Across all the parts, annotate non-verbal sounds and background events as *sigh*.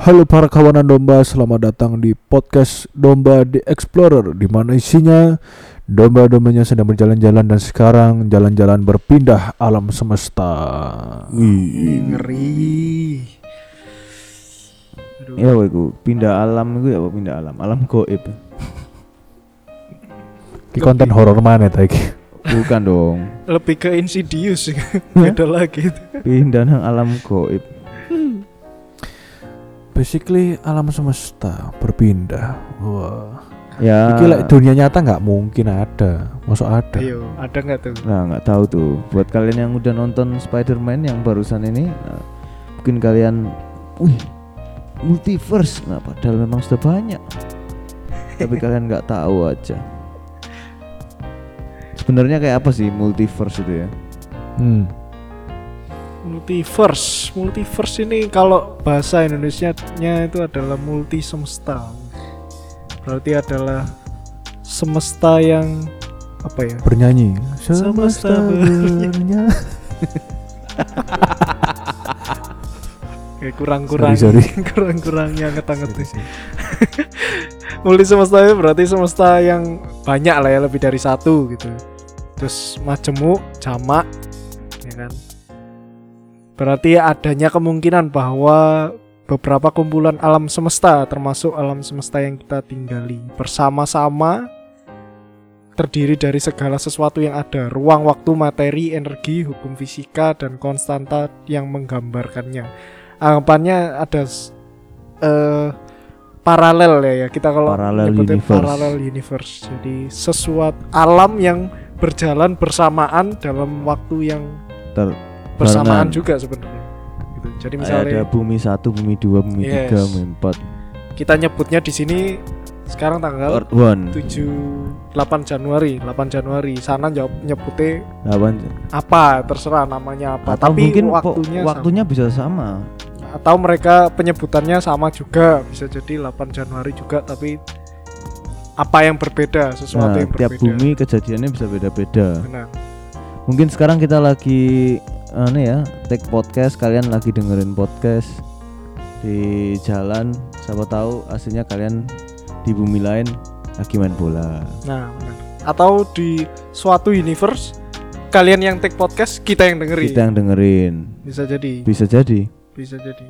Halo para kawanan domba, selamat datang di podcast Domba The Explorer di mana isinya domba-dombanya sedang berjalan-jalan dan sekarang jalan-jalan berpindah alam semesta. Ngeri. Aduh. Ya iku pindah alam iku ya apa pindah alam? Alam goib. Di konten horor mana ta iki? Bukan dong. Lebih ke insidious Beda lagi. Pindah nang alam goib. Basically alam semesta berpindah. Wah. Ya. Iki like, dunia nyata nggak mungkin ada. Masuk ada. Ayo, ada nggak tuh? Nah, nggak tahu tuh. Buat kalian yang udah nonton Spider-Man yang barusan ini, nah, mungkin kalian, wih, multiverse. Nah, padahal memang sudah banyak. Tapi kalian nggak tahu aja. Sebenarnya kayak apa sih multiverse itu ya? Hmm. Multiverse, multiverse ini kalau bahasa Indonesia-nya itu adalah multi semesta. Berarti adalah semesta yang apa ya? Bernyanyi. Semesta bernyanyi. bernyanyi. *laughs* Kayak kurang-kurang, Sorry, *laughs* kurang-kurangnya ngetanget *laughs* multi semesta itu berarti semesta yang banyak lah ya lebih dari satu gitu terus majemuk jamak ya kan berarti adanya kemungkinan bahwa beberapa kumpulan alam semesta termasuk alam semesta yang kita tinggali bersama-sama terdiri dari segala sesuatu yang ada. Ruang waktu materi energi hukum fisika dan konstanta yang menggambarkannya. Anggapannya ada eh paralel ya ya. Kita kalau nyebutin universe. parallel universe. Jadi sesuatu alam yang berjalan bersamaan dalam waktu yang Ter bersamaan barengan. juga sebenarnya gitu. jadi misalnya ada bumi satu, bumi dua, bumi Yes. tiga, bumi empat. kita nyebutnya di sini sekarang tanggal Earth one. 7 8 Januari 8 Januari sana jawab nyebutnya Delapan. apa terserah namanya apa Atau tapi mungkin waktunya waktunya bisa sama. sama. atau mereka penyebutannya sama juga bisa jadi 8 Januari juga tapi apa yang berbeda sesuatu Nah, yang tiap berbeda bumi kejadiannya bisa beda-beda. Mungkin sekarang kita lagi aneh ya, take podcast, kalian lagi dengerin podcast di jalan, siapa tahu aslinya kalian di bumi lain lagi main bola. nah benar atau di suatu universe kalian yang take podcast kita yang dengerin Kita yang dengerin. bisa jadi Bisa jadi. bisa jadi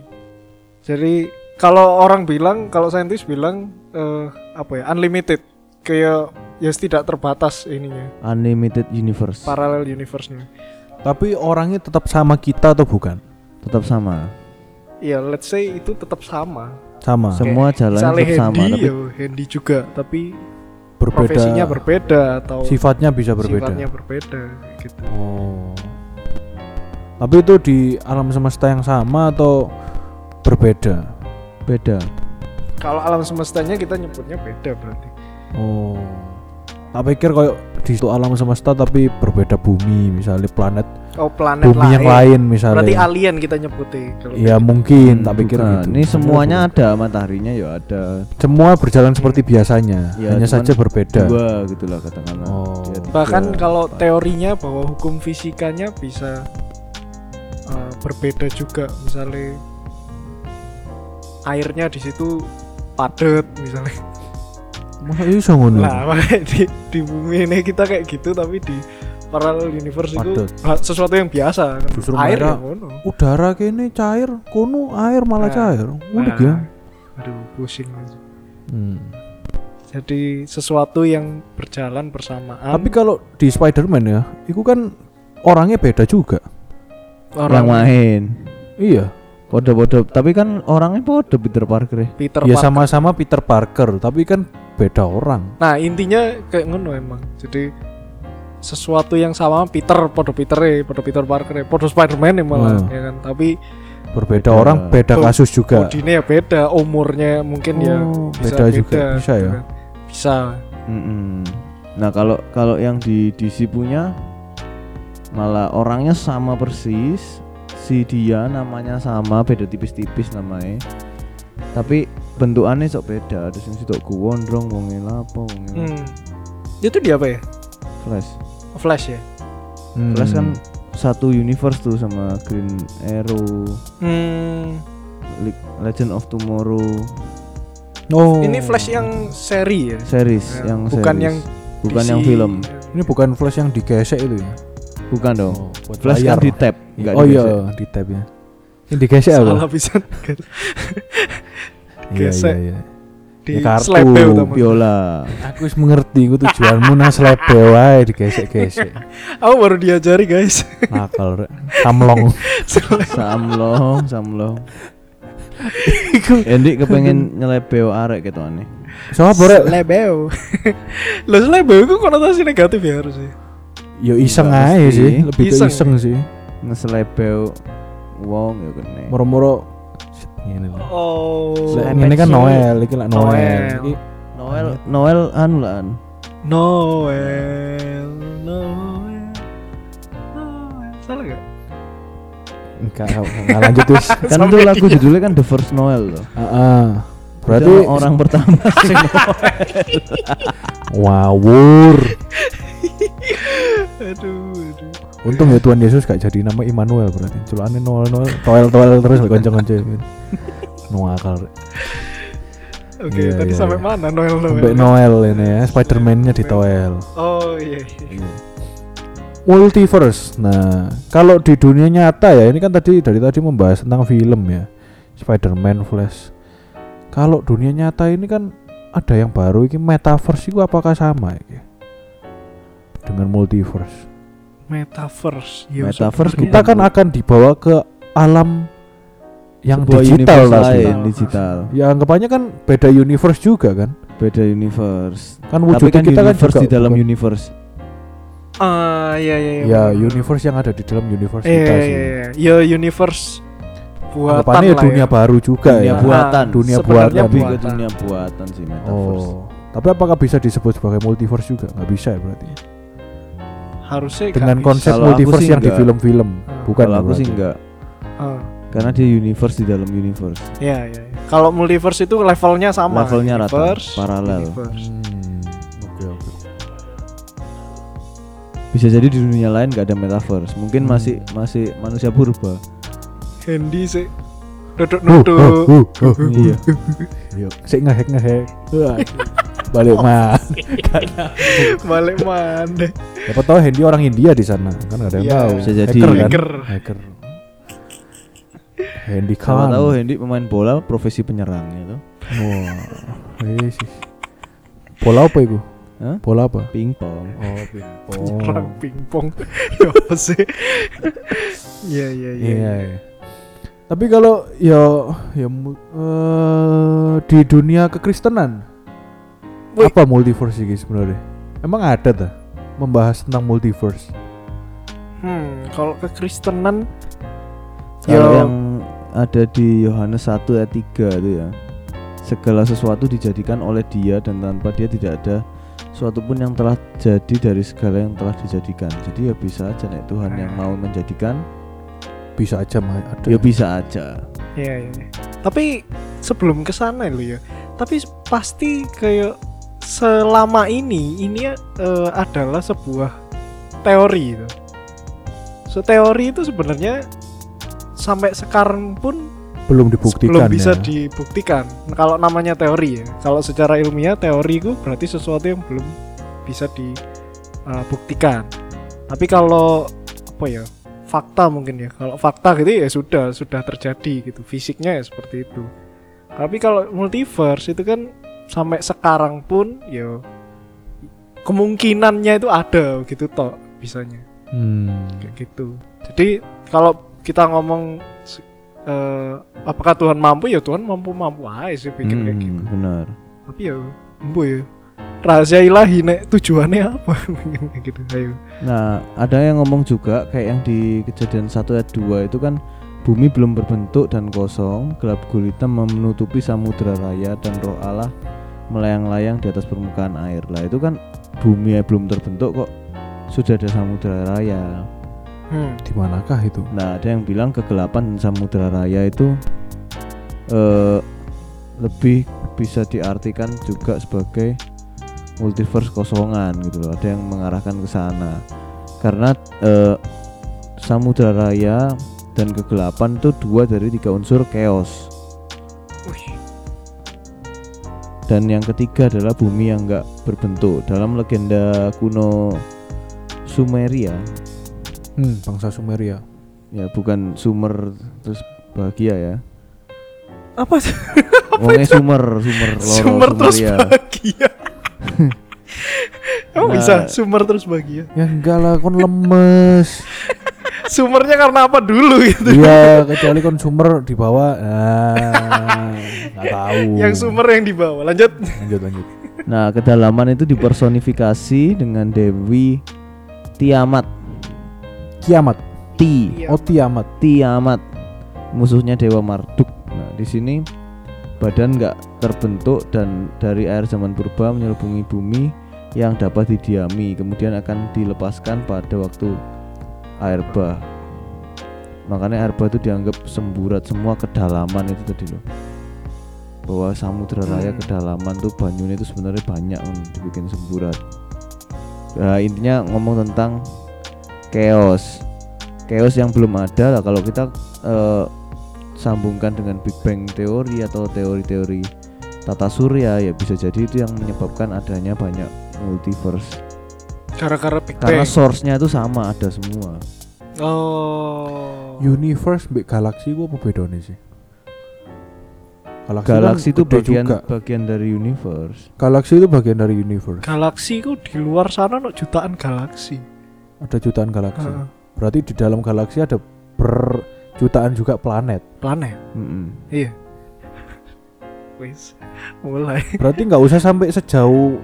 jadi kalau orang bilang kalau saintis bilang eh, apa ya unlimited kayak ya tidak terbatas ininya Unlimited universe. parallel universe-nya Tapi orangnya tetap sama kita atau bukan? Tetap sama. ya let's say itu tetap sama Sama. Semua jalan tetap sama Handy tapi ya Handy juga tapi berbeda. profesinya berbeda atau Sifatnya bisa berbeda. sifatnya berbeda gitu Oh. Tapi itu di alam semesta yang sama atau berbeda? beda. kalau alam semestanya kita nyebutnya beda berarti Oh. Tak pikir kayak di situ alam semesta tapi berbeda bumi, misalnya planet oh planet bumi lain yang lain misalnya. berarti alien kita nyebutnya Ya gitu. mungkin, Hmm, tak pikir gitu. Ini semuanya ada, mataharinya ya ada. semua berjalan seperti biasanya, Ya, hanya saja berbeda. Dua gitulah katakanlah. Oh. Ya, tiga, bahkan kalau teorinya bahwa hukum fisikanya bisa uh, berbeda juga misalnya airnya di situ padat misalnya Masa iso ngono? lah *laughs* makanya di, di bumi ini kita kayak gitu tapi di parallel universe itu Padat. sesuatu yang biasa kan. Justru air ya ngono Udara kene cair, kono air malah Nah. cair. Unik Nah, ya. aduh pusing Hmm. jadi sesuatu yang berjalan bersamaan Tapi kalau di Spider-Man ya, itu kan orangnya beda juga. yang main. Iya. Podo-podo, tapi kan orangnya podo Peter Parker ya. Peter ya sama-sama Peter Parker, tapi kan beda orang. Nah intinya kayak ngono emang. Jadi sesuatu yang sama Peter, podo Peter ya, podo Peter Parker ya, podo Spiderman ya malah Hmm. ya kan. Tapi Berbeda Beda. orang, beda kasus juga. kodine ya beda, umurnya mungkin ya Oh, bisa beda juga. Bisa gitu ya? kan. Bisa. Mm-mm. Nah kalau kalau yang di DC punya malah orangnya sama persis, si dia namanya sama, beda tipis-tipis namanya. Tapi bentukannya sok beda. Ada yang situ gondrong, wong apa, wong Hmm. Itu dia apa ya? Flash. Flash ya. Hmm. Flash kan satu universe tuh sama Green Arrow. Hmm. Le- Legend of Tomorrow Oh. Ini Flash yang seri ya. series Ya, yang bukan series. yang bukan DC. yang film Ini bukan flash yang digesek itu ya. Bukan dong Oh, flash layar. kan di tab nggak oh iya, di tab ya. Ini digesek apa? Salah bisa Iya gesek. iya iya. di Ya, kartu, slebe utama. biola Aku wis mengerti ku tujuanmu nang slebe wae digesek-gesek. Aku baru diajari guys. Nakal rek. Samlong. samlong samlong Endi kepengen nyelebeo arek gitu aneh Sopo rek? Slebeo. Lo slebeo itu konotasi negatif ya harusnya. Yo iseng Nggak aja mesti. sih, lebih ke Iseng. iseng sih. ngeselebeo wong ya kene Moro-moro ngene lho. Oh. Lek ngene kan Noel, iki lak Noel. Noel. Iki Noel Noel anu lah an. Noel, Noel, Noel. Salah gak? enggak enggak lanjut wis. *laughs* kan itu Sampai lagu dia. judulnya kan The First Noel loh Heeh. Berarti Berarti orang pertama sing *laughs* wawur. Aduh, aduh. Untung ya Tuhan Yesus gak jadi nama Immanuel berarti. Celukane Noel Noel toel toel terus kanca-kanca. *laughs* Noel akal. Rek. Oke, Iya, tadi iya, sampai iya. mana Noel Noel? Sampai Noel ini ya, Spider-Man-nya di toel. Oh iya. iya. Multiverse. Nah, kalau di dunia nyata ya, ini kan tadi dari tadi membahas tentang film ya. Spider-Man, Flash. Kalau dunia nyata ini kan ada yang baru ini metaverse itu apakah sama ya? Dengan multiverse. Metaverse. Ya, Metaverse. Kita kan akan dibawa ke alam yang sebuah digital universe tadi. lain digital Ya anggapannya kan beda universe juga kan? beda universe Kan tapi wujudnya kan kita kan juga di dalam bukan- universe Ah iya iya iya. ya benar. universe yang ada di dalam universe Iya kita iya sih. iya. Ya universe buatan Anggapannya ya lah dunia baru juga dunia ya. buatan Dunia buatan. lebih ke buatan. dunia buatan sih metaverse Oh. Tapi apakah bisa disebut sebagai multiverse juga? Nggak bisa ya berarti. Harusnya Dengan konsep Kalau aku multiverse sih yang di nggak. film-film, Ah. bukan kalau aku berarti. sih enggak bisa. Ah, karena dia universe di dalam universe Iya iya. iya. Kalau multiverse itu levelnya sama. Levelnya rata, Universe, paralel. universe. Hmm. Oke oke. bisa jadi di dunia lain nggak ada metaverse mungkin Hmm. masih masih manusia purba Handy sih. Duduk Uh, uh, duduk. uh, uh, iya *laughs* Yuk, sik ngehack ngehack. Wah, Balik mah. *laughs* Balik mana? Siapa tahu Hendy orang India di sana, kan nggak ada yang Iya. tahu. Bisa jadi. Hacker kan? Hacker. Hacker. Hendy Siapa Khan. tahu Hendy pemain bola profesi penyerang gitu Wah, wis. Bola apa itu? Hah? Bola apa? pingpong Oh, Perang pingpong. *laughs* ya apa sih? Iya iya iya. Iya. iya. Tapi kalau ya ya eh, di dunia kekristenan Wih. apa multiverse ini sebenarnya? Emang ada ta membahas tentang multiverse? Hmm, kalau kekristenan kalau Ya. yang ada di Yohanes 1 ayat 3 itu ya segala sesuatu dijadikan oleh dia dan tanpa dia tidak ada suatu pun yang telah jadi dari segala yang telah dijadikan jadi ya bisa aja nek Tuhan yang mau menjadikan Bisa aja mah ada. ya bisa aja Iya, iya. iya. Tapi sebelum ke sana lo ya. Tapi pasti kayak selama ini ini eh, adalah sebuah teori itu. So teori itu sebenarnya sampai sekarang pun belum dibuktikan belum bisa ya. dibuktikan. Kalau namanya teori ya. Kalau secara ilmiah teori itu berarti sesuatu yang belum bisa dibuktikan. Tapi kalau apa ya? Fakta mungkin ya. Kalau fakta gitu ya sudah sudah terjadi gitu. Fisiknya ya seperti itu. Tapi kalau multiverse itu kan sampai sekarang pun ya kemungkinannya itu ada gitu toh bisanya Hmm. kayak gitu. Jadi kalau kita ngomong eh, apakah Tuhan mampu ya Tuhan mampu mampu aja sih pikir kayak Hmm, gitu. benar Tapi ya mampu ya. Rahasia ilahi nek tujuannya apa *laughs* kayak gitu. Ayo. Nah, ada yang ngomong juga kayak yang di kejadian 1 ayat 2 itu kan bumi belum berbentuk dan kosong, gelap gulita menutupi samudera raya dan roh Allah melayang-layang di atas permukaan air. Lah itu kan bumi ya belum terbentuk kok sudah ada samudera raya. Hmm. Di manakah itu? Nah, ada yang bilang kegelapan samudera raya itu eh lebih bisa diartikan juga sebagai multiverse kosongan gitu loh. Ada yang mengarahkan ke sana. Karena eh samudera raya dan kegelapan itu dua dari tiga unsur chaos. Dan yang ketiga adalah bumi yang nggak berbentuk. Dalam legenda kuno Sumeria, Hmm, bangsa Sumeria. ya bukan Sumer terus bahagia ya. apa sih? *laughs* Wongnya Sumer, Sumer, loro, Sumber terus Sumeria. bahagia. *laughs* Kamu Nah. bisa sumber terus bahagia. Ya enggak lah, kon lemes. Sumbernya karena apa dulu gitu? Iya, kecuali konsumer di bawah. Nah, nggak tahu. Yang sumber yang di bawah. Lanjut. Lanjut lanjut. Nah, kedalaman itu dipersonifikasi dengan Dewi Tiamat. Kiamat. Ti. Oh, Tiamat. Tiamat. Musuhnya Dewa Marduk. Nah, di sini badan nggak terbentuk dan dari air zaman purba menyelubungi bumi yang dapat didiami, kemudian akan dilepaskan pada waktu air bah. Makanya air bah itu dianggap semburat semua kedalaman itu tadi loh. Bahwa samudra raya Hmm. kedalaman tuh banyunya itu sebenarnya banyak hmm, dibikin semburat. Nah, intinya ngomong tentang chaos. Chaos yang belum ada lah kalau kita eh, sambungkan dengan Big Bang teori atau teori-teori tata surya ya bisa jadi itu yang menyebabkan adanya banyak multiverse. Gara-gara Big Karena source-nya itu sama ada semua. Oh. Universe mbek galaksi gua apa bedanya sih? Galaksi, Galaksi kan itu bagian juga. bagian dari universe. Galaksi itu bagian dari universe. Galaksi itu di luar sana no jutaan galaksi. Ada jutaan galaksi. Heeh. Berarti di dalam galaksi ada berjutaan juga planet. planet. Mm-mm. Iya. *laughs* Wis. Mulai. Berarti nggak usah sampai sejauh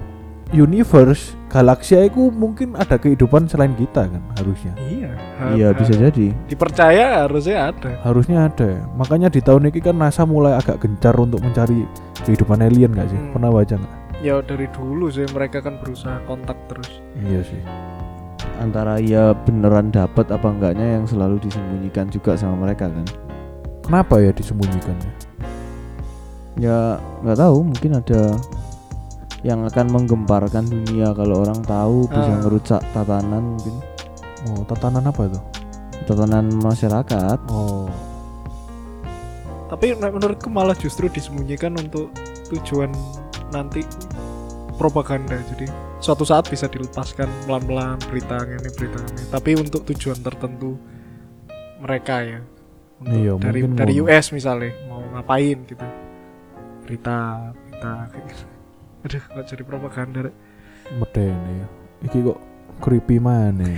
universe. Galaksi itu mungkin ada kehidupan selain kita kan harusnya. Iya. Iya bisa jadi. Dipercaya harusnya ada. Harusnya ada. Makanya di tahun ini kan NASA mulai agak gencar untuk mencari kehidupan alien nggak sih? Hmm. Pernah baca nggak? Ya dari dulu sih mereka kan berusaha kontak terus. Iya sih. Antara ya beneran dapat apa enggaknya yang selalu disembunyikan juga sama mereka kan. Kenapa ya disembunyikannya? Ya nggak tahu mungkin ada yang akan menggemparkan dunia kalau orang tahu bisa Ah. ngerusak tatanan mungkin Oh, tatanan apa itu? tatanan masyarakat Oh, Tapi menurutku malah justru disembunyikan untuk tujuan nanti propaganda. Jadi suatu saat bisa dilepaskan pelan-pelan berita ini berita ini. Tapi untuk tujuan tertentu mereka ya. Untuk Iya, dari dari US misalnya mau ngapain gitu. Berita berita kayak gitu. Aduh, kok jadi propaganda. Rek? medeni. Iki kok creepy mana?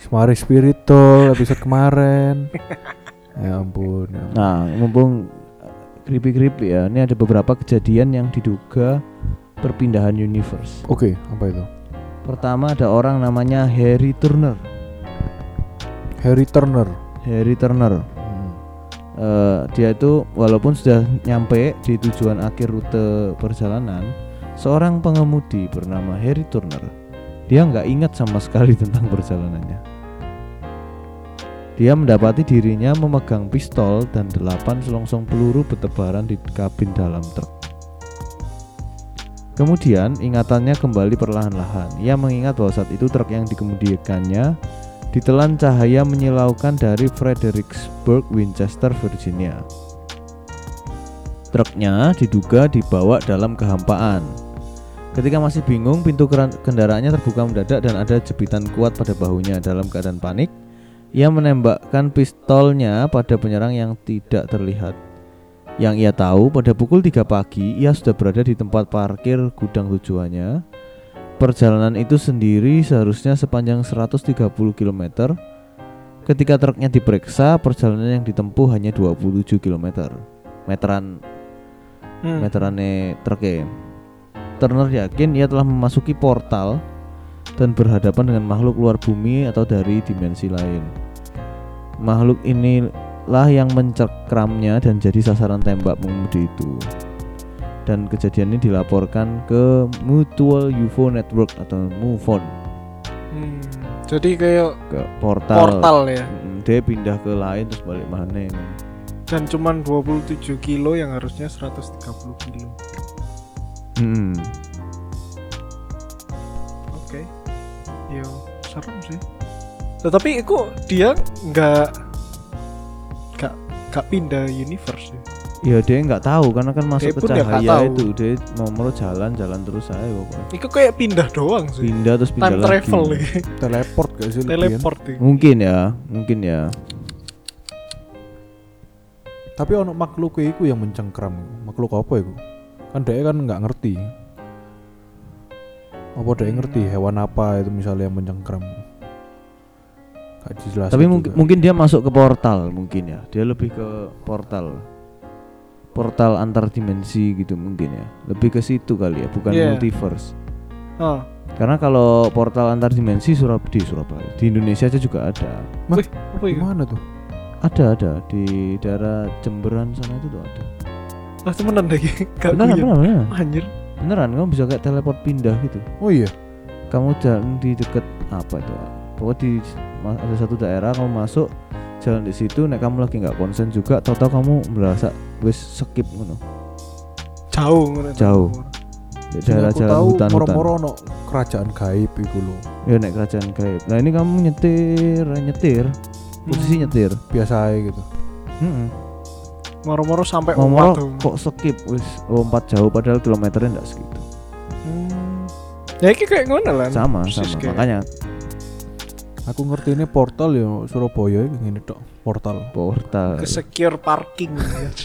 Semari spiritual episode kemarin. *laughs* ya ampun. Ya ampun. Nah, mumpung creepy creepy ya, ini ada beberapa kejadian yang diduga perpindahan universe. Oke, apa itu? Pertama ada orang namanya Harry Turner. Harry Turner. Harry Turner. Eh, dia itu walaupun sudah nyampe di tujuan akhir rute perjalanan, seorang pengemudi bernama Harry Turner, dia nggak ingat sama sekali *laughs* tentang perjalanannya. Dia mendapati dirinya memegang pistol dan delapan selongsong peluru bertebaran di kabin dalam truk. Kemudian ingatannya kembali perlahan-lahan. Ia mengingat bahwa saat itu truk yang dikemudikannya ditelan cahaya menyilaukan dari Fredericksburg, Winchester, Virginia. Truknya diduga dibawa dalam kehampaan. Ketika masih bingung, pintu kendaraannya terbuka mendadak dan ada jepitan kuat pada bahunya. Dalam keadaan panik, ia menembakkan pistolnya pada penyerang yang tidak terlihat. Yang ia tahu, pada pukul 3 pagi, ia sudah berada di tempat parkir gudang tujuannya. Perjalanan itu sendiri seharusnya sepanjang 130 km. Ketika truknya diperiksa, perjalanan yang ditempuh hanya 27 km. Meteran Hmm. meterannya truknya. Turner yakin ia telah memasuki portal dan berhadapan dengan makhluk luar bumi atau dari dimensi lain. Makhluk inilah yang mencekramnya dan jadi sasaran tembak pengemudi itu. Dan kejadian ini dilaporkan ke Mutual UFO Network atau MUFON Hmm. Jadi kayak ke portal. portal ya. Dia pindah ke lain terus balik mana Dan cuman 27 kilo yang harusnya 130 kilo. Hmm. Oke. Yo, serem sih. Tetapi itu dia nggak nggak nggak pindah universe ya. Ya dia nggak tahu karena kan masuk Dia ke ya cahaya itu dia mau mau jalan jalan terus saya pokoknya. Iku kayak pindah doang sih. Pindah terus pindah Time lagi. travel iki. Teleport gak sih? Teleport iki. Mungkin ya, mungkin ya. Tapi ono makhluk iku yang mencengkram. Makhluk apa iku? Kan dia kan nggak ngerti. Apa dia ngerti hewan apa itu misalnya yang mencengkram? Gak jelas. Tapi mungkin mungkin dia masuk ke portal mungkin ya. Dia lebih ke portal. Portal antar dimensi gitu mungkin ya. Lebih ke situ kali ya, bukan Iya. multiverse. Oh, Karena kalau portal antar dimensi Surab di Surabaya, di Indonesia aja juga ada. apa iku? gimana tuh? Ada ada di daerah Jemberan sana itu tuh ada. Lah temenan. *laughs* Gak Beneran, beneran, beneran. Anjir. Beneran kamu bisa kayak teleport pindah gitu. Oh iya. Kamu jalan di deket apa itu? Pokoknya di ada satu daerah kamu masuk jalan di situ, nek kamu lagi nggak konsen juga, tahu-tahu kamu merasa wis skip ngono. Jauh ngono. Jauh. Di daerah jalan tahu hutan-hutan. moro-moro ono kerajaan gaib iku lho. Ya nek kerajaan gaib. Nah ini kamu nyetir, nyetir, posisi Hmm. nyetir. Biasa aja gitu. Heeh. Moro-moro sampai tuh. kok skip wis lompat jauh padahal kilometernya enggak segitu. Hmm. Ya iki kayak ngono lah. Sama, sama. kayak- Makanya Aku ngerti ini portal ya Surabaya iki ngene tok. Portal. portal. ke secure parking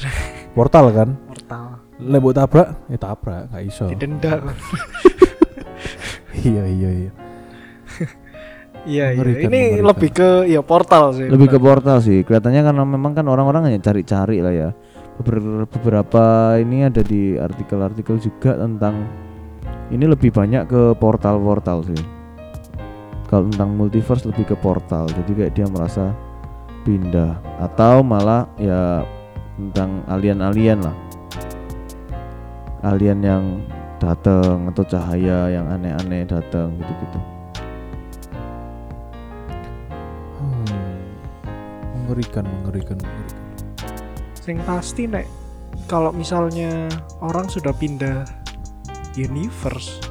*laughs* Portal kan? portal Lek mbok tabrak, ya tabrak, gak iso. didenda *laughs* iya iya iya. iya iya ini mengerikan. lebih ke ya portal sih Lebih ke portal sih. Kelihatannya karena memang kan orang-orang hanya cari-cari lah ya. Beber- beberapa ini ada di artikel-artikel juga tentang ini lebih banyak ke portal-portal sih. Kalau tentang multiverse lebih ke portal. Jadi kayak dia merasa pindah atau malah ya tentang alien-alien lah. Alien yang datang atau cahaya yang aneh-aneh datang gitu-gitu. Hmm. Mengerikan, mengerikan, mengerikan. Sing pasti nek kalau misalnya orang sudah pindah universe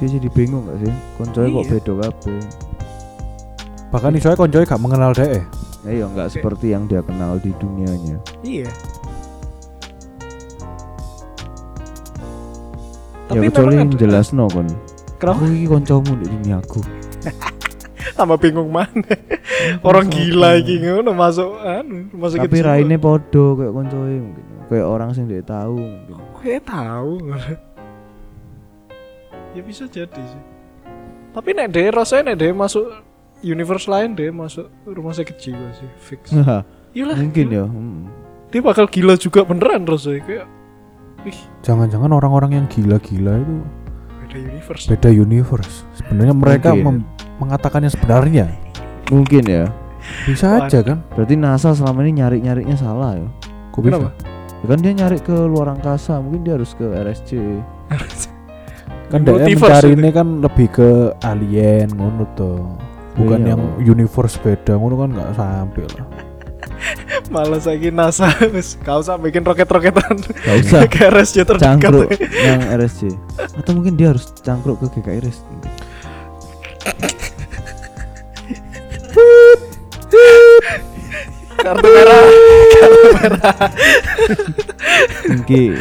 Dia jadi bingung gak sih? Koncoy kok Iya. beda kabeh. Bahkan isoe koncoe gak mengenal dhek. Ya iya nggak seperti yang dia kenal di dunianya. iya ya kecuali memang ada- jelas no kon. Kenapa? Aku iki koncomu di dunia aku. *laughs* tambah bingung mana orang gila iki ngono masuk anu masuk Tapi raine podo kayak koncoe mungkin. Kayak orang sing dia tahu mungkin. kayak tahu ya bisa jadi sih tapi nek dia rasanya nek dia masuk universe lain dia masuk rumah sakit jiwa sih fix Iyalah, mungkin ya. hmm. dia bakal gila juga beneran rasanya kayak Jangan-jangan orang-orang yang gila-gila itu beda universe beda universe. Sebenarnya mereka mem- mengatakannya sebenarnya. Mungkin ya. Bisa aja kan? Berarti NASA selama ini nyari-nyarinya salah ya. Kok bisa? Kenapa? Ya kan dia nyari ke luar angkasa, mungkin dia harus ke RSC. Kan dia mencari ini kan lebih ke alien ngono tuh. Bukan Iya. yang universe beda ngono kan nggak sampai lah. *laughs* malah saya NASA wis kau usah bikin roket-roketan Gak usah *laughs* ke RSJ terdekat cangkruk *laughs* yang RSC. Atau mungkin dia harus cangkruk ke GKRS. kartu merah Mungkin.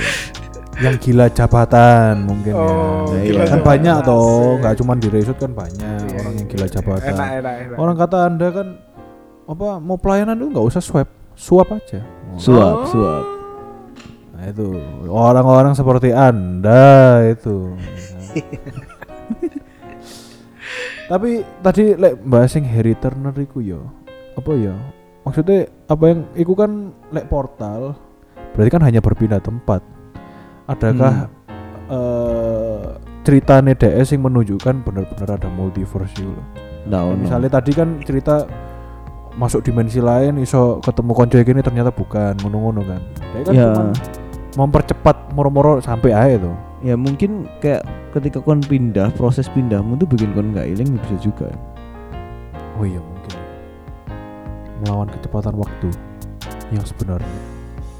Yang gila jabatan mungkin oh Nah, ya. iya. Kan jabatan. banyak toh, nggak cuma di resort kan banyak Iya, orang yang iya. gila jabatan. enak enak enak Orang kata anda kan apa mau pelayanan itu nggak usah swab, suap aja. Suap, Oh. suap. Nah itu orang-orang seperti anda itu. *laughs* Tapi tadi lek bahas yang Harry Turner iku yo. Apa ya? Maksudnya apa yang iku kan lek portal berarti kan hanya berpindah tempat. Adakah eh ceritanya DS yang menunjukkan benar-benar ada multiverse itu loh. Nah, ono. Misalnya tadi kan cerita masuk dimensi lain iso ketemu konco gini ternyata bukan ngono-ngono kan. Dia kan Ya. cuma mempercepat moro-moro sampai aja tuh. ya mungkin kayak ketika kon pindah proses pindahmu tuh bikin kon nggak iling bisa juga Oh iya mungkin. Melawan kecepatan waktu yang sebenarnya.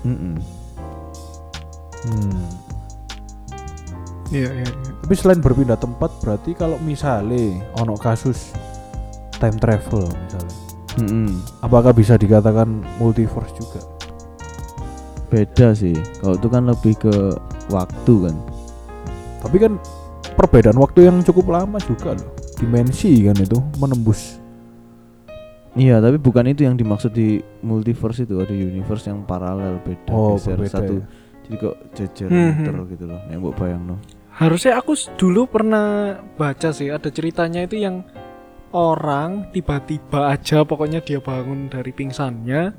Mm-mm. Hmm. iya iya iya. Tapi selain berpindah tempat berarti kalau misalnya ono kasus time travel misalnya, Mm-mm. apakah bisa dikatakan multiverse juga? beda sih kalau itu kan lebih ke waktu kan Tapi kan perbedaan waktu yang cukup lama juga loh. Dimensi kan itu menembus. iya tapi bukan itu yang dimaksud di multiverse itu ada universe yang paralel beda Oh, geser berbeda satu ya. Jadi kok jejer Hmm, muter hmm. gitu loh yang mbok bayang no Harusnya aku dulu pernah baca sih ada ceritanya itu yang orang tiba-tiba aja pokoknya dia bangun dari pingsannya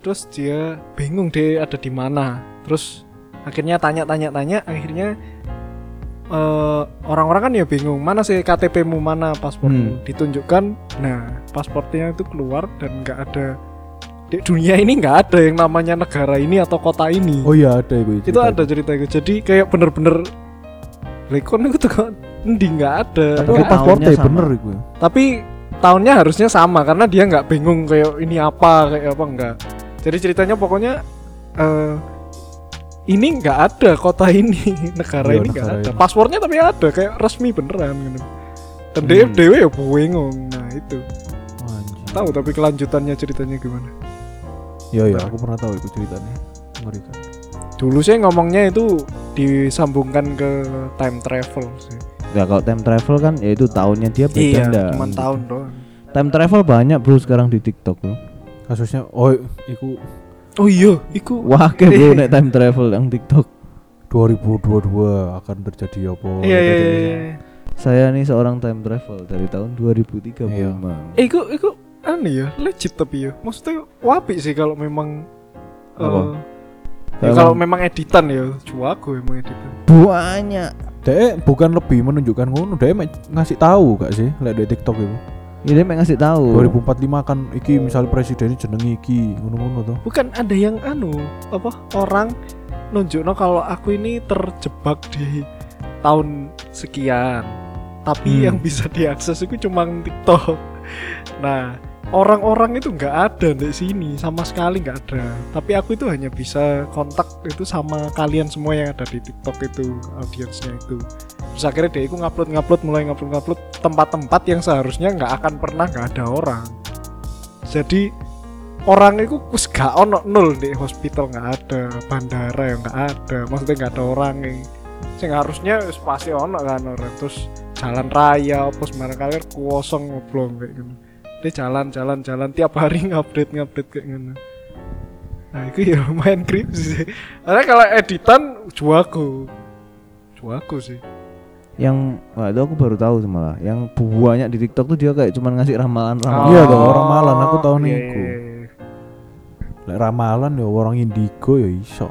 terus dia bingung dia ada di mana terus akhirnya tanya-tanya-tanya akhirnya eh, orang-orang kan ya bingung mana sih KTP-mu mana paspormu Hmm. ditunjukkan nah pasportnya itu keluar dan nggak ada di dunia ini nggak ada yang namanya negara ini atau kota ini Oh iya ada itu. itu ada cerita itu jadi kayak bener-bener rekon itu tuh kok endi nggak ada Tapi pasportnya sama. bener itu. tapi tahunnya harusnya sama karena dia nggak bingung kayak ini apa kayak apa enggak jadi ceritanya pokoknya eh ini nggak ada kota ini *laughs* negara Iya, ini nggak ada ini. paspornya tapi ada kayak resmi beneran gitu dan Hmm. dia dewe ya bingung nah itu tahu tapi kelanjutannya ceritanya gimana Iya iya, aku pernah tahu itu ceritanya. Mengerikan. dulu saya ngomongnya itu disambungkan ke time travel sih ya kalau time travel kan ya itu tahunnya dia beda iya ndak, cuma gitu. tahun doang time travel banyak bro sekarang di TikTok bro Kasusnya oh iku oh iya iku wah kayak bro *laughs* nek time travel yang TikTok 2022 akan terjadi apa? iya iya iya, iya. saya nih seorang time travel dari tahun 2035 Iya. Eh, iku iku aneh ya legit tapi ya maksudnya wapi sih kalau memang Apa? ya kalau memang editan ya cuaku emang editan banyak Dek bukan lebih menunjukkan ngono, dek mek ngasih tahu gak sih lek di TikTok itu. ini pengen ngasih tahu 2045 kan iki misal presidennya jeneng iki ngono-ngono tuh. bukan ada yang anu apa orang nunjukno kalau aku ini terjebak di tahun sekian tapi Hmm. yang bisa diakses itu cuma TikTok nah orang-orang itu nggak ada di sini sama sekali nggak ada. Tapi aku itu hanya bisa kontak itu sama kalian semua yang ada di TikTok itu audiensnya itu. Terus akhirnya dia itu ngupload ngupload mulai ngupload ngupload tempat-tempat yang seharusnya nggak akan pernah nggak ada orang. Jadi orang itu kus gak ono nol di hospital nggak ada bandara yang nggak ada maksudnya nggak ada orang yang sing harusnya pasti ono kan orang. Terus jalan raya apa sembarang kalian kosong ngoblong kayak gitu dia jalan jalan jalan tiap hari ngupdate ngupdate kayak gitu nah itu ya lumayan creepy sih karena kalau editan juaku juaku sih yang wah itu aku baru tahu malah yang banyak di TikTok tuh dia kayak cuman ngasih ramalan ramalan Iya dong, orang malan, aku tahu iya, niku. iya, iya. Lek ramalan ya orang indigo ya iso.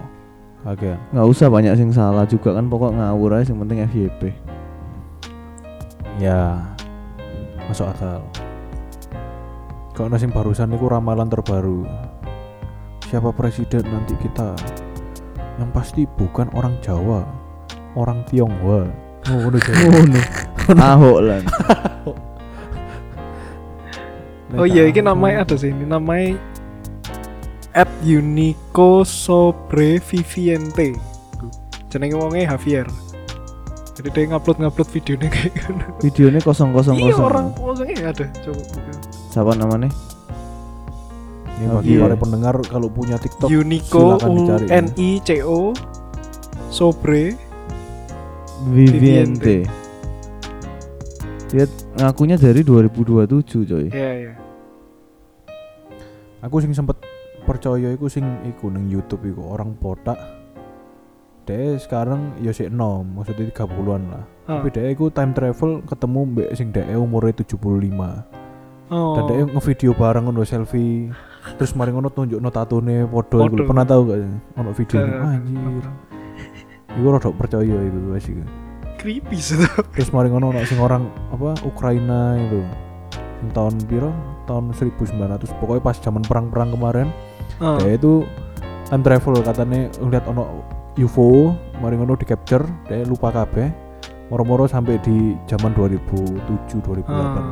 Kagean. nggak usah banyak sing salah juga kan pokok ngawur aja yang penting FYP Ya masuk akal. Kalau nasi barusan itu ramalan terbaru. Siapa presiden nanti kita? Yang pasti bukan orang Jawa, orang Tionghoa. Oh, udah *laughs* ngono. Ahok lah *laughs* oh iya ini namanya ada sih? Ini namanya at Unico Sobre Viviente. Jenenge wongnya Javier. Jadi dia ngupload ngupload videonya kayak gitu videonya kosong kosong iya kosong. orang wongnya ada. Coba buka siapa namanya? Ini bagi Iya. para pendengar kalau punya TikTok Unico silakan U ya. N I C O Sobre Viviente. Dia ngakunya dari 2027 coy. Iya iya. Aku sing sempet percaya iku sing iku neng YouTube iku orang botak. Dia sekarang ya sik enom maksudnya 30-an lah. Ah. tapi dia iku time travel ketemu mbak sing dia umurnya 75 oh. dan dia ngevideo bareng ngono selfie. Terus mari ngono tunjuk no tatune podo iku pernah tahu gak ono video Ke- anjir. iku rada percaya iku wes iku. Creepy sih terus mari ngono ono sing orang apa Ukraina itu. Sing tahun piro? Tahun 1900 pokoknya pas zaman perang-perang kemarin Ah. dia itu time travel katanya ngeliat ono UFO mari ngono di capture dia lupa kabeh. Moro-moro sampai di zaman 2007 2008 Ah.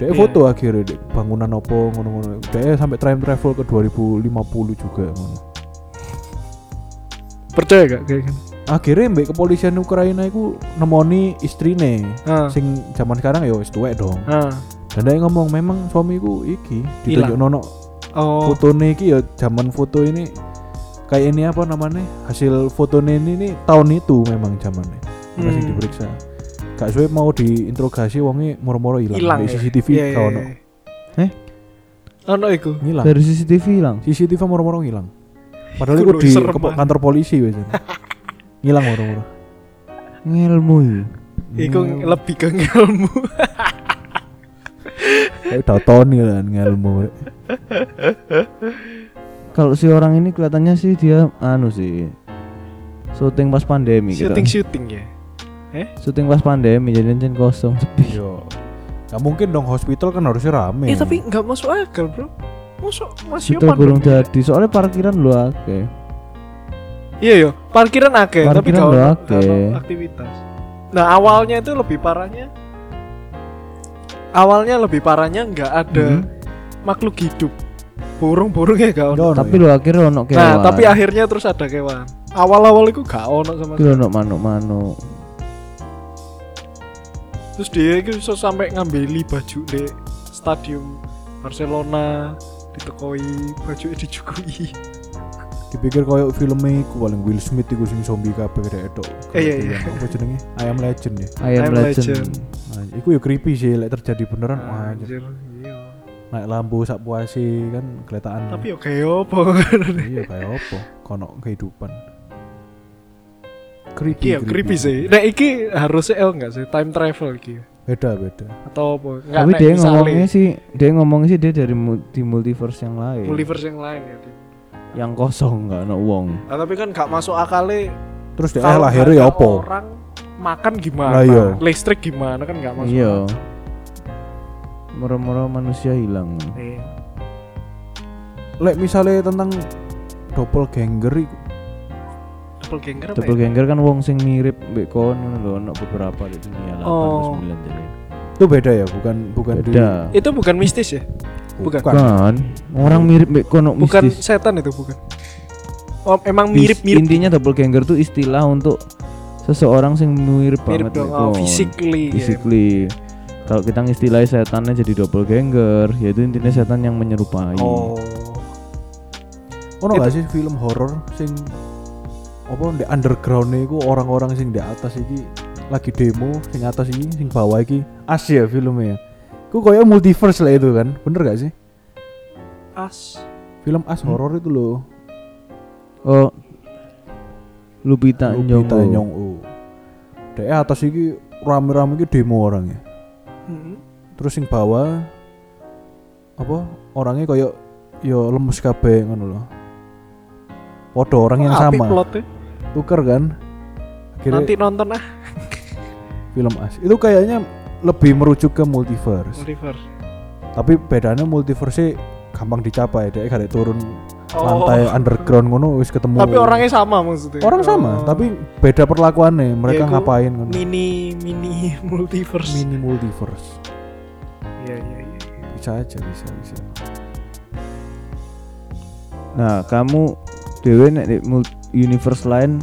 Dia Iya. foto akhirnya Dek. bangunan opo ngono-ngono dia sampai time travel ke 2050 juga ngono percaya gak kayak gitu akhirnya mbak kepolisian Ukraina itu nemoni istrine ah. sing zaman sekarang ya wis tuwek dong Ah. dan dia ngomong memang suamiku iki ditunjuk nono Oh, Fotone iki ya zaman foto ini kayak ini apa namanya? Hasil fotone ini nih tahun itu memang zamannya. Masih Hmm. diperiksa. Gak suwe mau diinterogasi wonge moro-moro hilang. hilang Di ya? CCTV gak ono. iya. Eh? Ono iku. Ngilang. Dari CCTV hilang. CCTV moro-moro ngilang. *laughs* Padahal Iku itu di banget. kantor polisi wes. *laughs* ngilang moro-moro. Ngelmu ya. Iku lebih ke ilmu. *laughs* Kayak udah Tony kan ngelmu. Kalau si orang ini kelihatannya sih dia anu sih. Syuting pas pandemi gitu. Shooting shooting ya. Syuting pas pandemi jadi anjing kosong sepi. Yo. Gak mungkin dong hospital kan harusnya rame. Eh tapi nggak masuk akal bro. Masuk masih Itu kurang jadi soalnya parkiran lu akeh. Iya yo, parkiran akeh tapi Parkiran kalau akeh. aktivitas. Nah awalnya itu lebih parahnya. Awalnya lebih parahnya nggak ada Mhm. makhluk hidup. Burung-burungnya gak ono. Tapi ya? lu akhirnya ono kewan. Nah tapi akhirnya terus ada kewan. Awal-awal itu gak ono sama Tapi ono manuk-manuk. Terus dia itu bisa sampai ngambeli baju di stadium Barcelona ditekoi baju dijukui. dipikir koyo filmnya iku paling Will Smith iku sing zombie kabeh kayak itu. Eh, iya, iya. Apa jenenge? Ayam Legend ya. Ayam Ayam legend. legend. Nah, iku ya creepy sih lek terjadi beneran. Wah, anjir. Iya. naik lampu sak puasi kan kelihatan. Tapi yo kayak apa? iya kayak apa? Kono kehidupan. Creepy. Iya, creepy sih. Nah, iki harusnya L enggak sih? Time travel iki. Beda beda. Atau apa? Enggak, Tapi dia ngomongnya sih, dia ngomongnya sih dia dari mu- di multiverse yang lain. multiverse yang lain ya. Yang kosong nggak ono wong. Nah, tapi kan gak masuk akalnya Terus dia kalau lahirnya ya ada apa? Orang makan gimana? Iya. Listrik gimana kan gak masuk. Iya. Moro-moro manusia hilang. Iya. Lek misalnya tentang doppelganger Doppelganger apa ya? Doppelganger kan wong sing mirip mbek kon lho ono beberapa di dunia 8 Oh. 9 jadi. itu beda ya, bukan bukan di Beda. Itu bukan mistis ya? Bukan. Kan orang mirip mbek kono Bukan mistis. setan itu bukan. Oh, emang Is- mirip-mirip Intinya doppelganger tuh istilah untuk seseorang sing mirip, mirip banget dong oh, physically. ya. Physically. Kalau kita ngistilahi setannya jadi doppelganger, yaitu intinya setan yang menyerupai. Oh. Ono gak sih film horor sing apa di underground iku orang-orang sing di atas iki lagi demo sing atas iki sing bawah iki as ya filmnya. Ku koyo multiverse lah itu kan. Bener gak sih? As. Film as Hmm. horor itu loh. Oh. Lupita, Lupita Nyong'o. Dek atas iki rame-rame iki demo orangnya. Hmm. Terus sing bawah apa orangnya koyo yo lemes kabeh ngono loh. Podo orang yang Apik sama. plotnya. Tuker kan. Akhirnya Nanti nonton ah film as itu kayaknya lebih merujuk ke multiverse Multiverse. tapi bedanya multiverse gampang dicapai deh ada turun Oh. lantai underground ngono wis ketemu Tapi orangnya sama maksudnya. orang sama Oh. tapi beda perlakuannya mereka Ya, ngapain ngono mini mini *laughs* multiverse. mini multiverse Iya iya iya. bisa aja bisa bisa Nah, kamu dewe nek di universe lain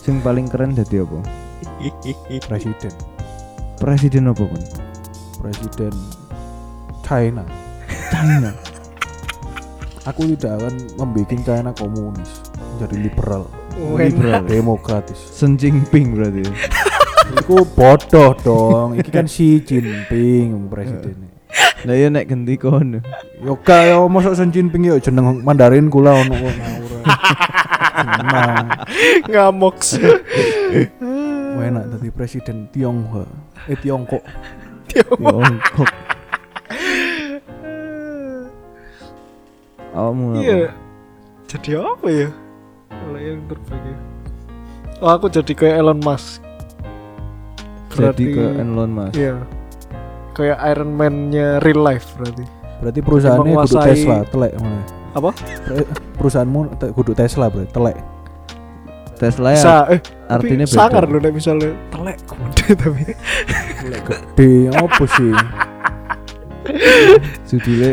sing paling keren dadi apa? *laughs* presiden Presiden apa pun? presiden China China. *laughs* aku tidak akan membuat China komunis menjadi liberal. Liberal. demokratis Sen Jinping berarti. *laughs* Iku bodoh dong. Iki kan si Jinping presidennya. Nah, ya nek ganti kono. Yo gak yo mosok Xi Jinping yo jeneng Mandarin kula ono *laughs* Ngamuk. enak tadi presiden Tionghoa. Eh Tiongkok. *laughs* Tiongkok. Apa? Iya. Jadi apa ya? Kalau yang terbaik. ya? Oh, aku jadi kayak Elon Musk. Jadi ke Elon Musk. Iya. Kayak Iron Man-nya real life berarti. Berarti perusahaannya kudu Menguasai- Tesla, telek mana? Apa? Pre- Perusahaanmu te- kudu Tesla berarti telek. Tesla ya eh artinya beda. sangar loh nek misalnya telek gede *laughs* tapi Telek gede apa sih? judulnya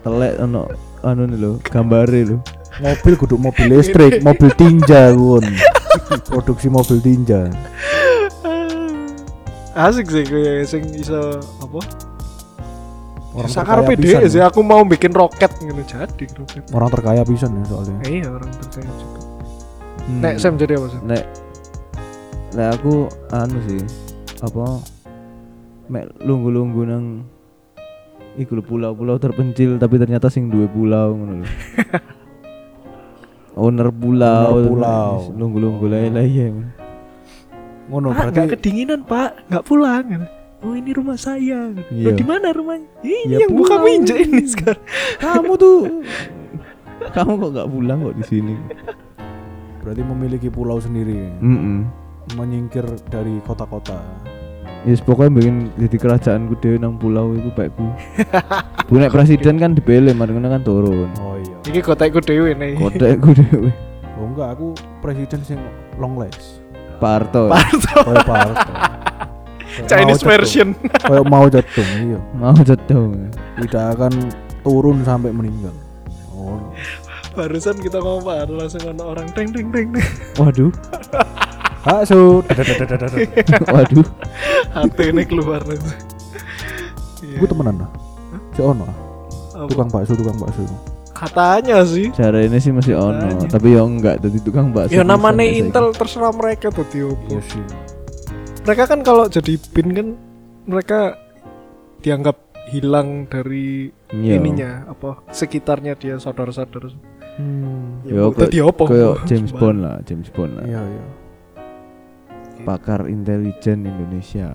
telek ono anu nih lo gambare lo Mobil kudu mobil listrik, mobil tinja kun. Produksi mobil tinja. asik sih kayak sing iso apa orang terkaya dhewe pisan sih ya. aku mau bikin roket ngono jadi roket. orang terkaya pisan ya soalnya Iya orang terkaya juga. Hmm. Nek Sam jadi apa sih? Nek Nek aku anu sih apa mek lunggu-lunggu nang iku pulau-pulau terpencil tapi ternyata sing duwe pulau ngono lho. *laughs* Owner pulau, Owner pulau. lunggu-lunggu lain ya. ngono Pak, nggak berarti kedinginan pak, nggak pulang. Oh ini rumah saya. Iya. Loh, di mana rumahnya? Ini Ya, yang buka minjek ini sekarang. Kamu tuh *laughs* kamu kok nggak pulang kok di sini? berarti memiliki pulau sendiri Mm menyingkir dari kota-kota Yes, pokoknya bikin jadi kerajaanku dewe nang pulau itu baikku. *laughs* Bu nek presiden kan dibele, mari ngono kan turun. oh iya Ini kotakku dewe nih. Kodekku dewe. oh enggak aku presiden sing long legs Pak Harto. kayak Pak Harto. Kayak *laughs* Chinese version. kayak mau jatuh iya Mau jatuh. tidak akan turun sampai meninggal oh Barusan kita ngomong langsung ada orang teng teng teng. Waduh, *laughs* Hasu. *laughs* waduh. Hati ini keluar nih. Iya. Gue temenan lah. Si ono tukang bakso, tukang bakso. Katanya sih. Cara ini sih masih ono, tapi ya enggak jadi tukang bakso. Ya namanya Intel terserah mereka tuh opo. Iya sih. Mereka kan kalau jadi pin kan mereka dianggap hilang dari. Iya. ininya apa sekitarnya dia saudara-saudara. Hmm. Ya, bu- tadi apa? Kayak *laughs* James Bond lah, James Bond lah. Iya, iya. Pakar intelijen Indonesia.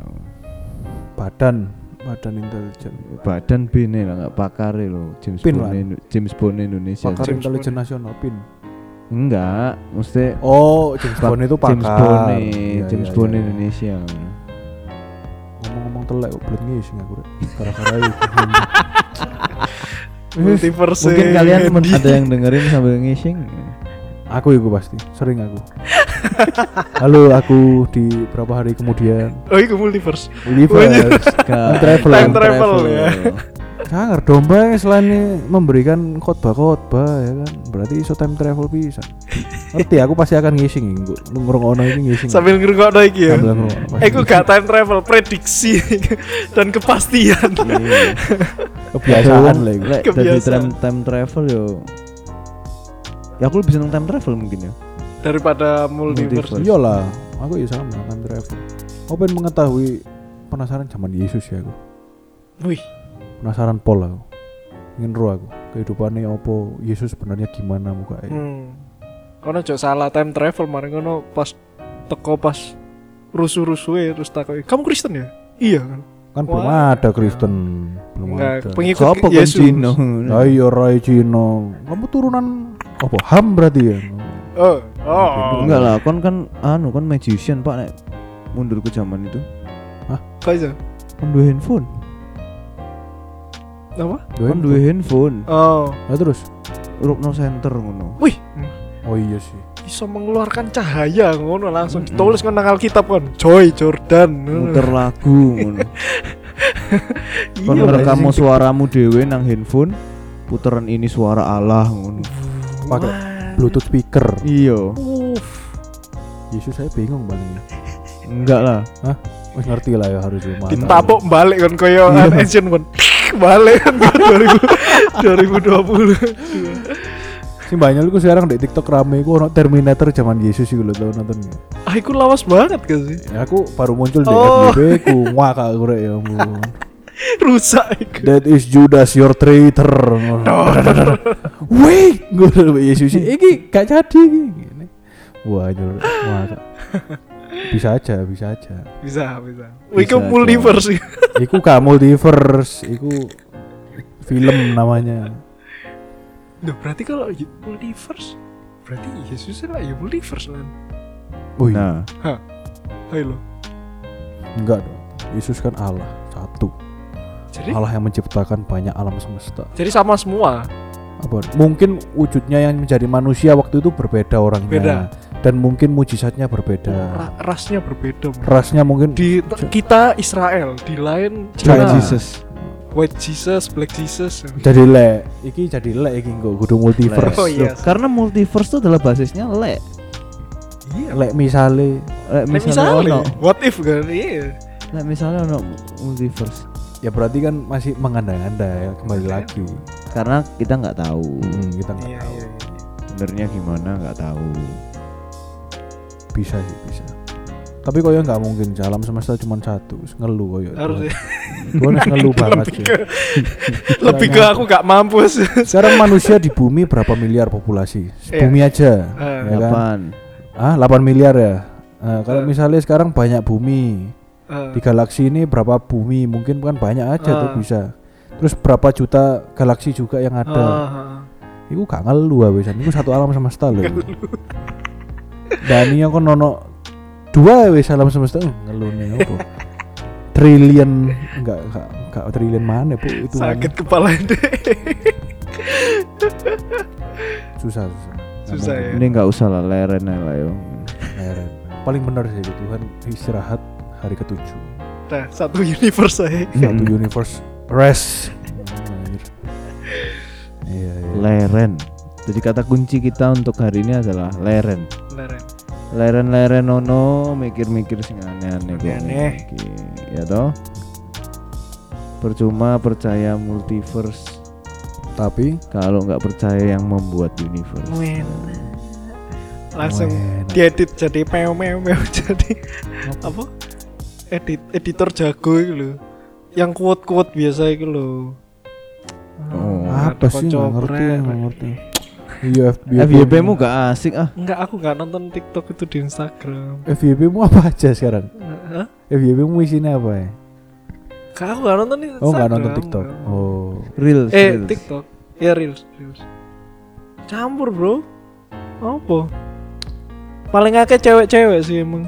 Badan, badan intelijen. Badan BIN lah nggak pakar lo, James Bond. Indo- James Bond Indonesia. Pakar intelijen nasional PIN. Enggak, mesti Oh, James Bond itu pakar. James Bond nih, Iya, James iya, Bond iya. Indonesia. Ngomong-ngomong telek kok *laughs* belum ngising aku. Gara-gara itu. Multiverse. Mungkin kalian ada yang dengerin sambil ngising. aku itu pasti, sering aku. *laughs* Halo, aku di berapa hari kemudian Oh, itu multiverse. Universe. Time travel. Time travel, ya. Sangar domba yang selain memberikan khotbah-khotbah ya kan berarti iso time travel bisa. Ngerti aku pasti akan ngising ngrungokno iki ngising. Sambil ngerungokno iki ya. Sambil ngrungokno, Eh, aku gak time travel, prediksi *laughs* dan kepastian. kebiasaan lah Kebiasaan. dari time, time travel yo. Ya aku lebih seneng time travel mungkin ya. Daripada multiverse. Multiverse. Iyalah, aku ya sama time travel. Aku pengen mengetahui penasaran zaman Yesus ya aku. Wih, Penasaran pol aku. Ingin roh aku. Kehidupannya opo Yesus sebenarnya gimana mukanya. hmm. Kono jok salah time travel mari ngono pas teko pas rusuh-rusuhe terus takoki, "Kamu Kristen ya?" Iya kan. Kan belum Wah. ada Kristen, belum Enggak, ada. pengikut Sopo kan Yesus. Cino? Ayo Rai Cino. Kamu turunan apa? Ham berarti ya? Oh, oh. Enggak lah, kon kan anu kon magician Pak nek mundur ke zaman itu. Iso? Kon duwe handphone. Apa? Kon duwe handphone. Oh. Nah, terus? Rukno center ngono. Wih, Oh iya sih. bisa mengeluarkan cahaya ngono langsung Mm-mm. ditulis kan nang Alkitab kan. Joy Jordan. Muter lagu ngono. *laughs* Iya, ngerekam Bang. suaramu dhewe nang handphone. Puteran ini suara Allah ngono. Pakai. Bluetooth speaker. Iya. Uff. Yesus saya bingung palingnya. Enggak lah. Wis ngerti lah ya harusnya. Mana. Ditapuk balik kan koyo Iya. an ancient kan. Balik kan 2000 2020. Sing banyak lu sekarang di TikTok rame ku ono Terminator zaman Yesus iku lho tau nonton nggak? Ah, iku lawas banget gak sih? Ya aku baru muncul di Oh. FYP ku ngwak aku rek ya ampun. *laughs* Rusak iku. That is Judas your traitor. *laughs* Wait, gue Yesus iki gak jadi iki. Wah, jur, ngwak. *laughs* Bisa aja, bisa aja. Bisa, bisa. Bisa Iku multiverse. Iku gak multiverse, iku film namanya. Duh, berarti kalau multiverse berarti Yesus lah ya multiverse kan. Oh iya, Nah, Ayo lo. enggak dong. Yesus kan Allah, satu. Jadi Allah yang menciptakan banyak alam semesta. jadi sama semua. Apa? Mungkin wujudnya yang menjadi manusia waktu itu berbeda orangnya. Beda. Dan mungkin mujizatnya berbeda. Ra- rasnya berbeda. Bro. Rasnya mungkin Di kita Israel, di lain White Cina. Jesus. White Jesus, Black Jesus. jadi le. Iki jadi le iki kok kudu multiverse. Oh iya. Karena multiverse itu adalah basisnya le. Iya. Lek misale Lek misalnya ono, misalnya, what if kan? Iya. lek misalnya ono multiverse. ya berarti kan masih mengandai-andai ya, kembali lagi Karena kita nggak tahu. Hmm, kita nggak Iya, tahu iya, iya. Benernya gimana nggak tahu. Bisa sih bisa. Tapi koyo nggak mungkin alam semesta cuma satu wis ngeluh koyo. Harus Tuhan wis ngeluh banget lebih sih lebih ke aku gak mampu sih. *laughs* sekarang manusia di bumi berapa miliar populasi? Iya. bumi aja Eh, ya kan? Ah 8 miliar ya? Nah, kalau Eh. misalnya sekarang banyak bumi. Eh, di galaksi ini berapa bumi? Mungkin kan banyak aja tuh Ah. bisa. Terus berapa juta galaksi juga yang ada? Ah. Iku gak ngeluh abisan Iku satu alam semesta loh *laughs* Dani aku nono Dua wis alam semesta uh, nih apa Triliun Enggak enggak enggak triliun mana bu itu sakit kepala deh. susah susah Nggak Susah ya. Ini nggak usah lah leren aja lah yo. Leren. Paling benar sih Tuhan istirahat hari ketujuh Nah, satu universe saya. Satu Hmm. universe rest. *laughs* Iya iya Leren. Jadi kata kunci kita untuk hari ini adalah leren. Leren. Leren-leren ono mikir-mikir sing aneh-aneh kok. Aneh. iki. Ya toh? Percuma percaya multiverse Tapi kalau nggak percaya yang membuat universe. Wen. Langsung Enak. diedit jadi meow meow meow *laughs* jadi apa? Edit editor jago itu loh. Yang kuat-kuat biasa itu loh. Oh. Apa sih nggak ngerti nggak ngerti Iya FYP mu gak asik ah. Enggak, aku nggak nonton TikTok itu di Instagram. FYP mu apa aja sekarang? Hah? FYP mu isinya apa ya? Kak, aku nggak nonton Instagram. Oh nggak nonton TikTok. Oh Reels. Eh, reels. TikTok. Ya reels, reels. Campur, Bro. Apa? Paling akeh cewek-cewek sih emang.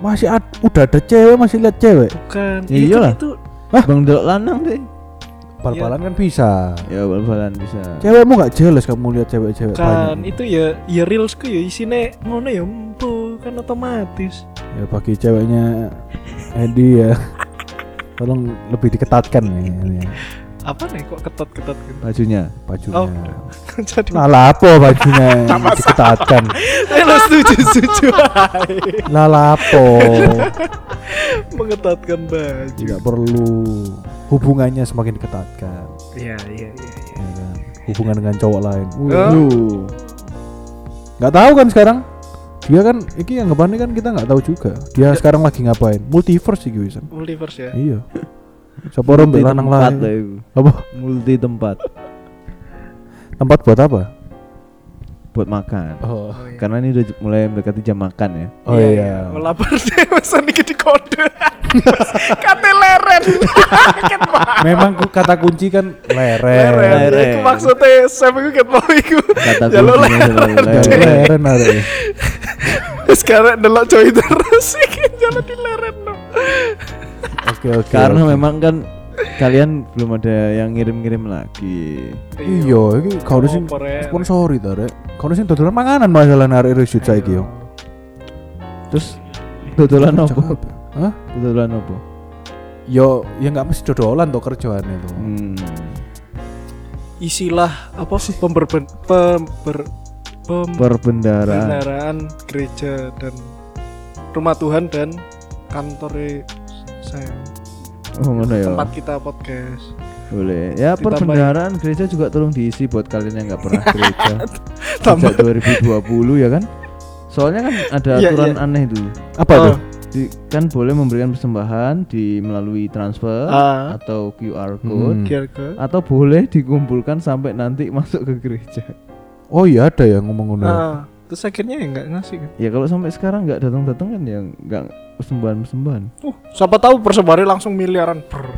masih ad- udah ada cewek masih lihat cewek. Bukan. Ya Itu- iyalah. Itu Bang delok lanang deh. Bal-balan kan bisa. Ya bal-balan bisa. Cewekmu nggak jelas kamu lihat cewek-cewek kan banyak. itu ya ya reelsku ya isine ngono ya empu kan otomatis. Ya bagi ceweknya Edi ya. *laughs* Tolong lebih diketatkan ya, ini Apa nih kok ketat-ketat gitu. Bajunya. bajunya. Oh. *laughs* Jadi lah apa bajunya *laughs* diketatkan? *laughs* lo setuju setuju. Lah lah apa? Mengetatkan baju. Tidak perlu hubungannya semakin diketatkan. Iya, iya, iya, iya. ya? Hubungan dengan cowok lain. Waduh. nggak tahu kan sekarang dia kan iki yang ngebannya kan kita nggak tahu juga dia sekarang lagi ngapain multiverse sih Wisan Multiverse ya. iya orang Multi lanang tempat lain apa Multi tempat tempat buat apa buat makan. oh, iya. Karena ini udah mulai mendekati jam makan ya. oh iya, Oh, lapar deh pesan iki di kode. *laughs* Kate leren. *laughs* Mau. memang ku- kata kunci kan leren Leren. Leren. Iku maksudnya saya iku ket mau iku. Kata adalah Jangan leren. leren ada ya. *laughs* Sekarang delok coy terus iki jalan di leren no. Oke oke Karena oke. memang kan kalian belum ada yang ngirim-ngirim lagi. iya iki kau sing Oper ya. sponsori ta rek kau sing dodolan manganan masalah narik resut saiki yo Terus dodolan apa? Hah? Dodolan apa? yo ya nggak mesti dodolan tuh kerjaan itu Hmm. Isilah apa sih pemberben pember pembenaran Perbendaraan. gereja dan rumah Tuhan dan kantor saya Oh, ngono ya. tempat kita podcast. Boleh. Ya Ditambahin. perbendaharaan gereja juga tolong diisi buat kalian yang nggak pernah gereja. *laughs* Sejak 2020 ya kan? Soalnya kan ada Iya, aturan iya. aneh tuh. apa Oh, tuh Di, kan boleh memberikan persembahan di melalui transfer Ah. atau QR code Hmm. QR code. atau boleh dikumpulkan sampai nanti masuk ke gereja. oh iya ada yang ngomong ngono Ah, terus akhirnya ya nggak ngasih kan? Ya kalau sampai sekarang nggak datang-datang kan ya nggak persembahan-persembahan. Uh, siapa tahu persebarannya langsung miliaran. Brr.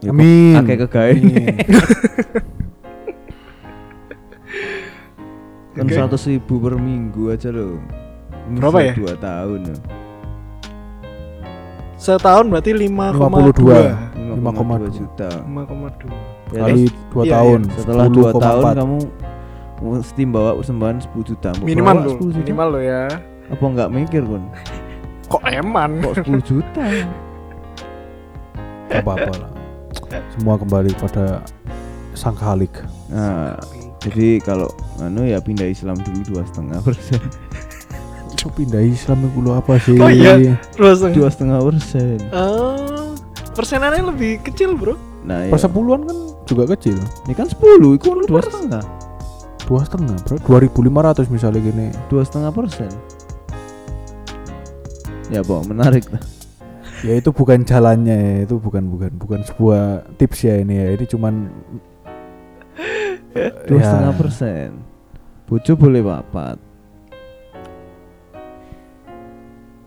Ya, Amin. Akeh kegawe. Amin. *laughs* *laughs* kan seratus ribu per minggu aja loh. Ini Berapa ya? Dua tahun loh. Setahun berarti 5,2 52. 5,2 juta. 5,2 Ya, kali terus dua Iya, tahun setelah dua 10,4. tahun kamu mesti bawa persembahan 10 juta. Mau Minimal bawa lo, 10 juta? minimal lo ya. Apa nggak mikir kon? Kok eman? Kok 10 juta? Gak apa-apa lah semua kembali pada sang khalik Nah, jadi kalau anu ya pindah Islam dulu dua setengah persen. Cuk pindah Islam itu lu apa sih Oh iya. Terus Dua setengah persen. Oh, persenannya lebih kecil bro Nah, iya. sepuluhan kan juga kecil Ini kan 10, itu dua setengah. Dua setengah bro 2500 misalnya gini Dua setengah persen. Ya, Bok, menarik. ya itu bukan jalannya ya itu bukan bukan bukan sebuah tips ya ini ya ini cuman *laughs* Dua ya, setengah persen. Bojo boleh papat.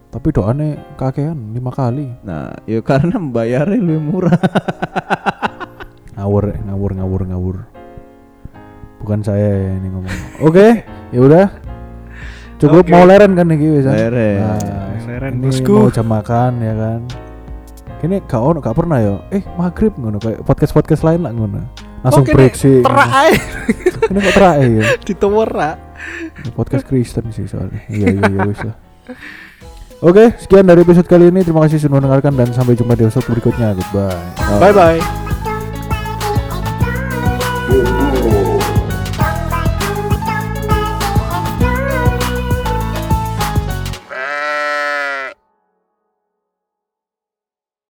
tapi doanya kakean lima kali Nah, ya karena membayarnya lebih murah. ngawur ngawur ngawur ngawur bukan saya ya ini ngomong oke ya udah cukup Oke. mau leren kan nih wis kan? Leren. Nah, Leren, ini bosku. mau jam makan ya kan ini gak ono gak pernah ya eh maghrib ngono kayak podcast podcast lain lah ngono langsung sih terak ae ini kok terak ya *laughs* ditewerak Ini podcast Kristen sih soalnya iya iya iya wis lah Oke, sekian dari episode kali ini. Terima kasih sudah mendengarkan dan sampai jumpa di episode berikutnya. Goodbye. bye bye